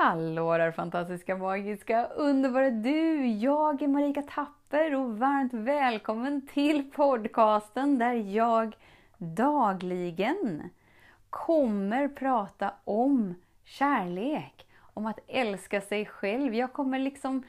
Hallå där fantastiska, magiska, underbara du! Jag är Marika Tapper och varmt välkommen till podcasten där jag dagligen kommer prata om kärlek, om att älska sig själv. Jag kommer liksom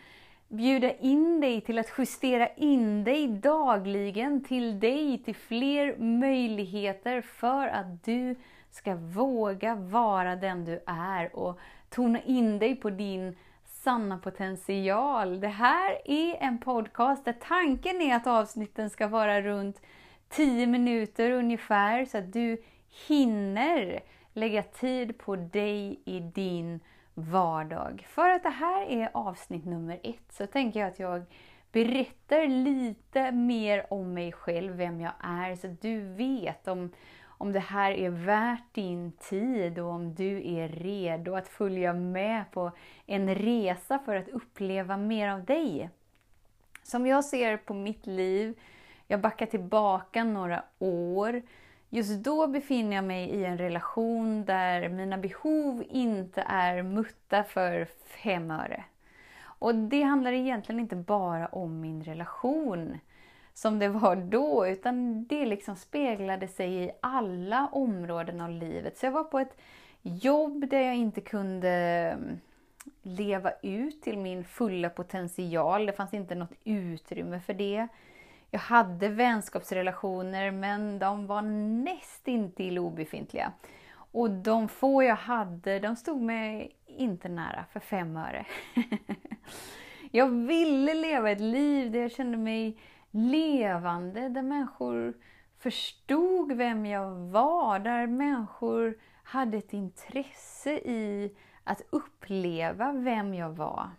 bjuda in dig till att justera in dig dagligen till dig, till fler möjligheter för att du ska våga vara den du är och tona in dig på din sanna potential. Det här är en podcast där tanken är att avsnitten ska vara runt 10 minuter ungefär så att du hinner lägga tid på dig i din vardag. För att det här är avsnitt nummer ett så tänker jag att jag berättar lite mer om mig själv, vem jag är, så att du vet om om det här är värt din tid och om du är redo att följa med på en resa för att uppleva mer av dig. Som jag ser på mitt liv, jag backar tillbaka några år. Just då befinner jag mig i en relation där mina behov inte är mutta för fem öre. Och det handlar egentligen inte bara om min relation som det var då, utan det liksom speglade sig i alla områden av livet. Så jag var på ett jobb där jag inte kunde mm, leva ut till min fulla potential. Det fanns inte något utrymme för det. Jag hade vänskapsrelationer men de var nästintill obefintliga. Och de få jag hade, de stod mig inte nära för fem öre. jag ville leva ett liv där jag kände mig levande, där människor förstod vem jag var, där människor hade ett intresse i att uppleva vem jag var.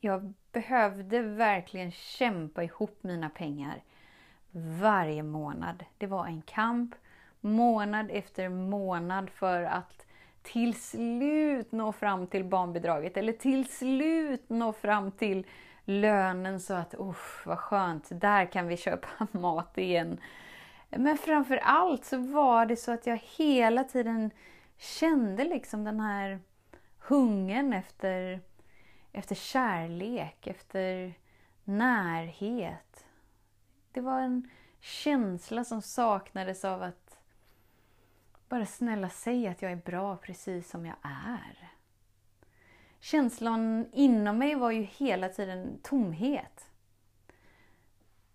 Jag behövde verkligen kämpa ihop mina pengar varje månad. Det var en kamp månad efter månad för att till slut nå fram till barnbidraget eller till slut nå fram till lönen så att, usch vad skönt, där kan vi köpa mat igen. Men framför allt så var det så att jag hela tiden kände liksom den här hungern efter, efter kärlek, efter närhet. Det var en känsla som saknades av att bara snälla säga att jag är bra precis som jag är känslan inom mig var ju hela tiden tomhet.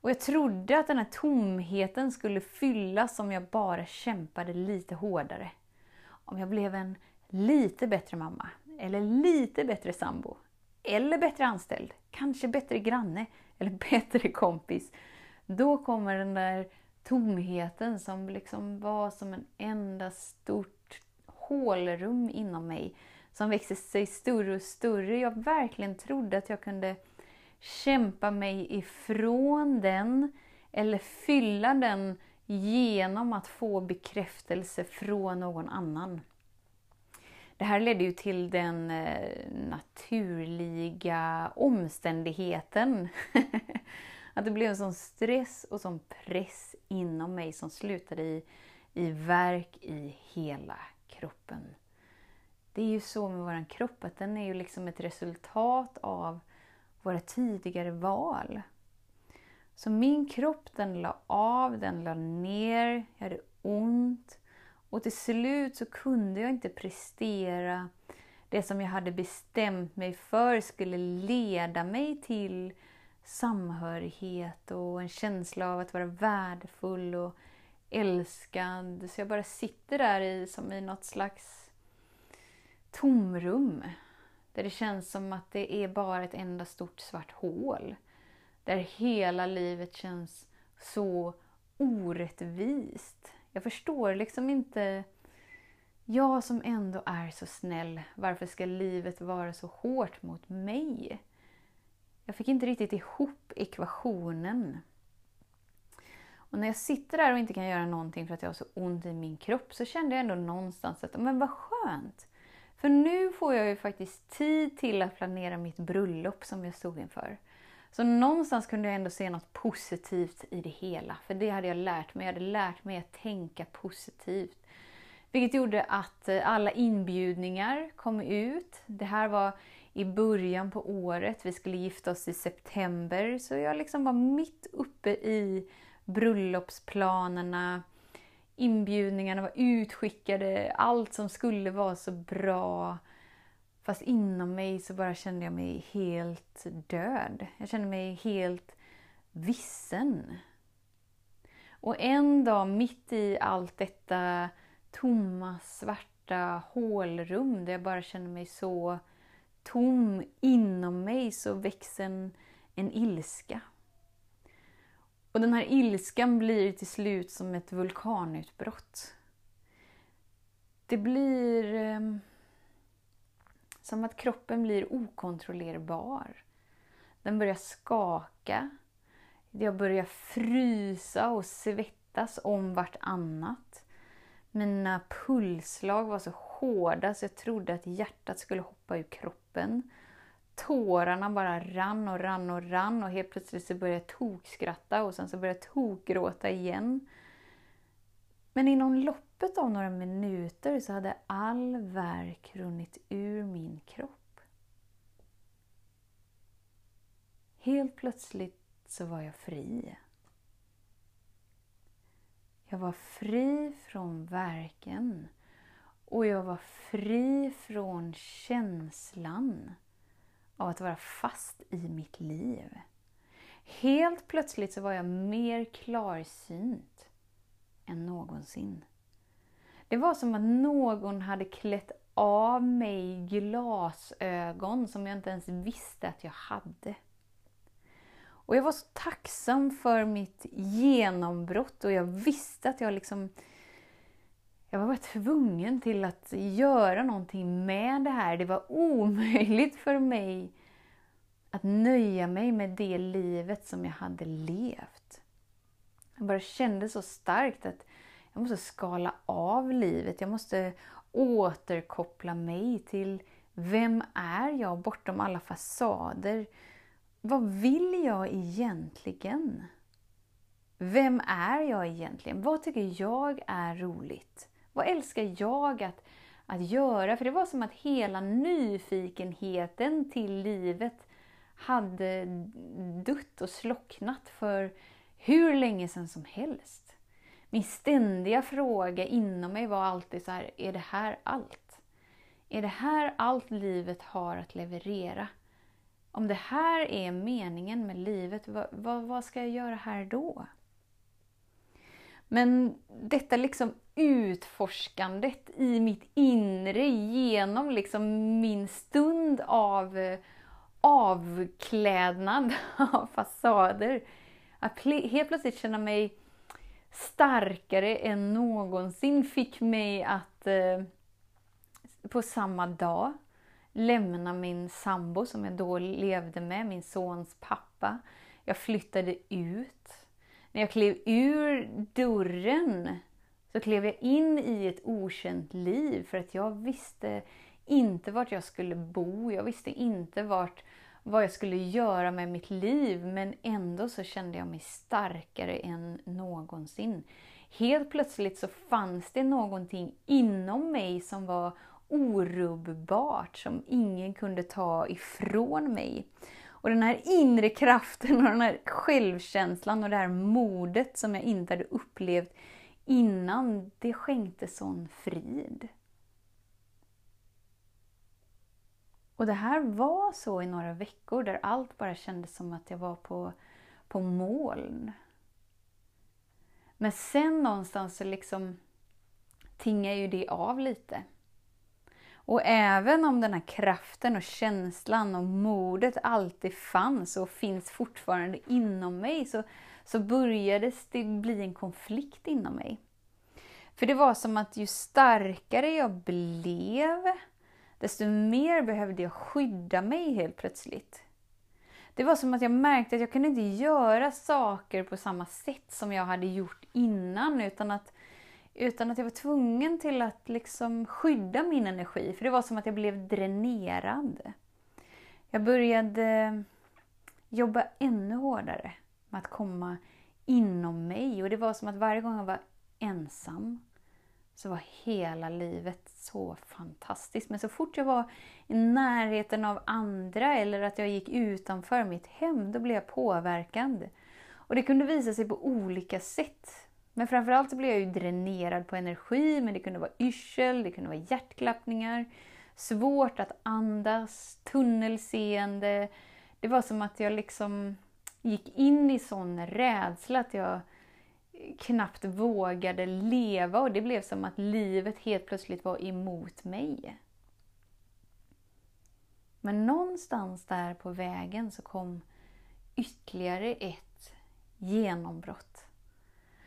Och jag trodde att den här tomheten skulle fyllas om jag bara kämpade lite hårdare. Om jag blev en lite bättre mamma, eller lite bättre sambo, eller bättre anställd, kanske bättre granne, eller bättre kompis. Då kommer den där tomheten som liksom var som en enda stort hålrum inom mig som växte sig större och större. Jag verkligen trodde att jag kunde kämpa mig ifrån den eller fylla den genom att få bekräftelse från någon annan. Det här ledde ju till den eh, naturliga omständigheten. att det blev en sån stress och sån press inom mig som slutade i, i verk i hela kroppen. Det är ju så med vår kropp, att den är ju liksom ett resultat av våra tidigare val. Så min kropp den la av, den la ner, jag hade ont. Och till slut så kunde jag inte prestera det som jag hade bestämt mig för skulle leda mig till samhörighet och en känsla av att vara värdefull och älskad. Så jag bara sitter där i som i något slags tomrum. Där det känns som att det är bara ett enda stort svart hål. Där hela livet känns så orättvist. Jag förstår liksom inte Jag som ändå är så snäll, varför ska livet vara så hårt mot mig? Jag fick inte riktigt ihop ekvationen. Och när jag sitter där och inte kan göra någonting för att jag har så ont i min kropp så kände jag ändå någonstans att men vad skönt! För nu får jag ju faktiskt tid till att planera mitt bröllop som jag stod inför. Så någonstans kunde jag ändå se något positivt i det hela. För det hade jag lärt mig. Jag hade lärt mig att tänka positivt. Vilket gjorde att eh, alla inbjudningar kom ut. Det här var i början på året. Vi skulle gifta oss i september. Så jag liksom var mitt uppe i bröllopsplanerna. Inbjudningarna var utskickade. Allt som skulle vara så bra. Fast inom mig så bara kände jag mig helt död. Jag kände mig helt vissen. Och en dag mitt i allt detta tomma, svarta hålrum där jag bara känner mig så tom inom mig så växer en, en ilska. Och den här ilskan blir till slut som ett vulkanutbrott. Det blir eh, som att kroppen blir okontrollerbar. Den börjar skaka. Jag börjar frysa och svettas om vartannat. Mina pulsslag var så hårda så jag trodde att hjärtat skulle hoppa ur kroppen. Tårarna bara rann och rann och rann och helt plötsligt så började jag tokskratta och sen så började jag tokgråta igen. Men inom loppet av några minuter så hade all värk runnit ur min kropp. Helt plötsligt så var jag fri. Jag var fri från verken och jag var fri från känslan av att vara fast i mitt liv. Helt plötsligt så var jag mer klarsynt än någonsin. Det var som att någon hade klätt av mig glasögon som jag inte ens visste att jag hade. Och jag var så tacksam för mitt genombrott och jag visste att jag liksom jag var tvungen till att göra någonting med det här. Det var omöjligt för mig att nöja mig med det livet som jag hade levt. Jag bara kände så starkt att jag måste skala av livet. Jag måste återkoppla mig till vem är jag bortom alla fasader? Vad vill jag egentligen? Vem är jag egentligen? Vad tycker jag är roligt? Vad älskar jag att, att göra? För det var som att hela nyfikenheten till livet hade dött och slocknat för hur länge sedan som helst. Min ständiga fråga inom mig var alltid så här, är det här allt? Är det här allt livet har att leverera? Om det här är meningen med livet, vad, vad, vad ska jag göra här då? Men detta liksom utforskandet i mitt inre genom liksom min stund av eh, avklädnad av fasader. Att helt plötsligt känna mig starkare än någonsin fick mig att eh, på samma dag lämna min sambo som jag då levde med, min sons pappa. Jag flyttade ut. När jag klev ur dörren så klev jag in i ett okänt liv för att jag visste inte vart jag skulle bo. Jag visste inte vart, vad jag skulle göra med mitt liv men ändå så kände jag mig starkare än någonsin. Helt plötsligt så fanns det någonting inom mig som var orubbbart, som ingen kunde ta ifrån mig. Och den här inre kraften och den här självkänslan och det här modet som jag inte hade upplevt innan, det skänkte sån frid. Och det här var så i några veckor där allt bara kändes som att jag var på, på moln. Men sen någonstans så liksom tingar ju det av lite. Och även om den här kraften och känslan och modet alltid fanns och finns fortfarande inom mig så, så började det bli en konflikt inom mig. För det var som att ju starkare jag blev, desto mer behövde jag skydda mig helt plötsligt. Det var som att jag märkte att jag kunde inte göra saker på samma sätt som jag hade gjort innan, utan att, utan att jag var tvungen till att liksom skydda min energi. För det var som att jag blev dränerad. Jag började jobba ännu hårdare med att komma inom mig. Och det var som att varje gång jag var ensam så var hela livet så fantastiskt. Men så fort jag var i närheten av andra eller att jag gick utanför mitt hem, då blev jag påverkad. Och det kunde visa sig på olika sätt. Men framförallt så blev jag ju dränerad på energi, men det kunde vara yrsel, det kunde vara hjärtklappningar, svårt att andas, tunnelseende. Det var som att jag liksom gick in i sån rädsla att jag knappt vågade leva och det blev som att livet helt plötsligt var emot mig. Men någonstans där på vägen så kom ytterligare ett genombrott.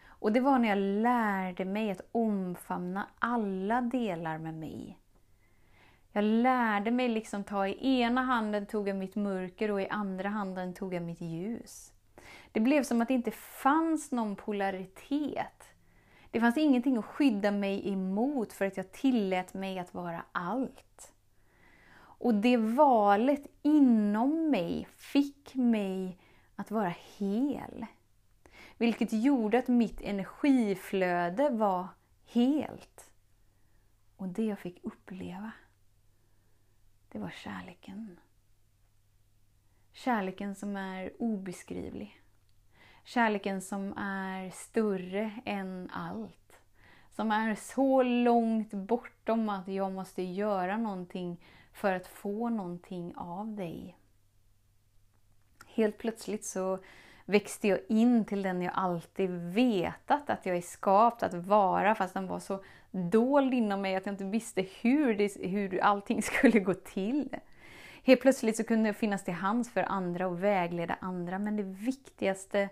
Och det var när jag lärde mig att omfamna alla delar med mig. Jag lärde mig liksom ta i ena handen tog jag mitt mörker och i andra handen tog jag mitt ljus. Det blev som att det inte fanns någon polaritet. Det fanns ingenting att skydda mig emot för att jag tillät mig att vara allt. Och det valet inom mig fick mig att vara hel. Vilket gjorde att mitt energiflöde var helt. Och det jag fick uppleva, det var kärleken. Kärleken som är obeskrivlig. Kärleken som är större än allt. Som är så långt bortom att jag måste göra någonting för att få någonting av dig. Helt plötsligt så växte jag in till den jag alltid vetat att jag är skapt att vara fast den var så dold inom mig att jag inte visste hur, det, hur allting skulle gå till. Helt plötsligt så kunde jag finnas till hands för andra och vägleda andra men det viktigaste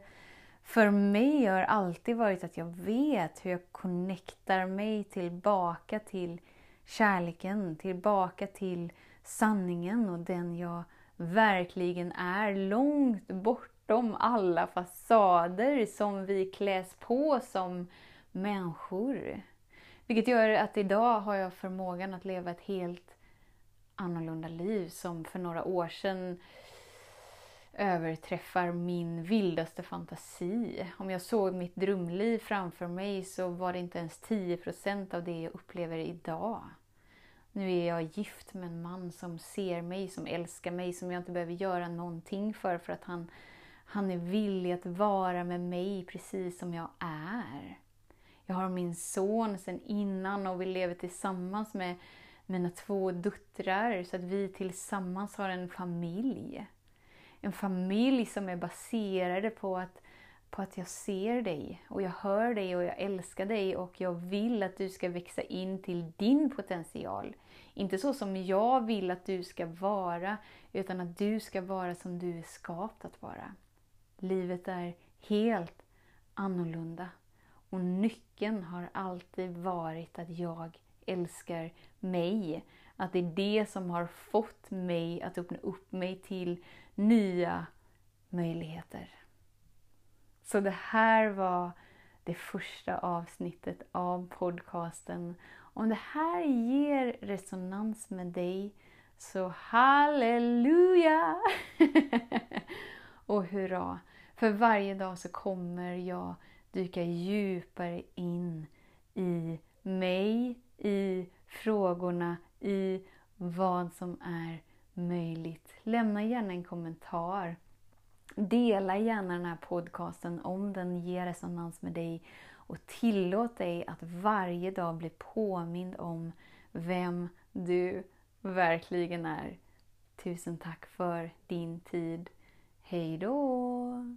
för mig har alltid varit att jag vet hur jag connectar mig tillbaka till kärleken, tillbaka till sanningen och den jag verkligen är långt bortom alla fasader som vi kläs på som människor. Vilket gör att idag har jag förmågan att leva ett helt annorlunda liv som för några år sedan överträffar min vildaste fantasi. Om jag såg mitt drömliv framför mig så var det inte ens 10% av det jag upplever idag. Nu är jag gift med en man som ser mig, som älskar mig, som jag inte behöver göra någonting för, för att han, han är villig att vara med mig precis som jag är. Jag har min son sedan innan och vi lever tillsammans med mina två döttrar så att vi tillsammans har en familj en familj som är baserade på att, på att jag ser dig och jag hör dig och jag älskar dig och jag vill att du ska växa in till din potential. Inte så som jag vill att du ska vara, utan att du ska vara som du är skapt att vara. Livet är helt annorlunda. Och nyckeln har alltid varit att jag älskar mig. Att det är det som har fått mig att öppna upp mig till nya möjligheter. Så det här var det första avsnittet av podcasten. Om det här ger resonans med dig, så halleluja! och hurra! För varje dag så kommer jag dyka djupare in i mig, i frågorna, i vad som är möjligt. Lämna gärna en kommentar. Dela gärna den här podcasten om den ger resonans med dig och tillåt dig att varje dag bli påmind om vem du verkligen är. Tusen tack för din tid. Hej då!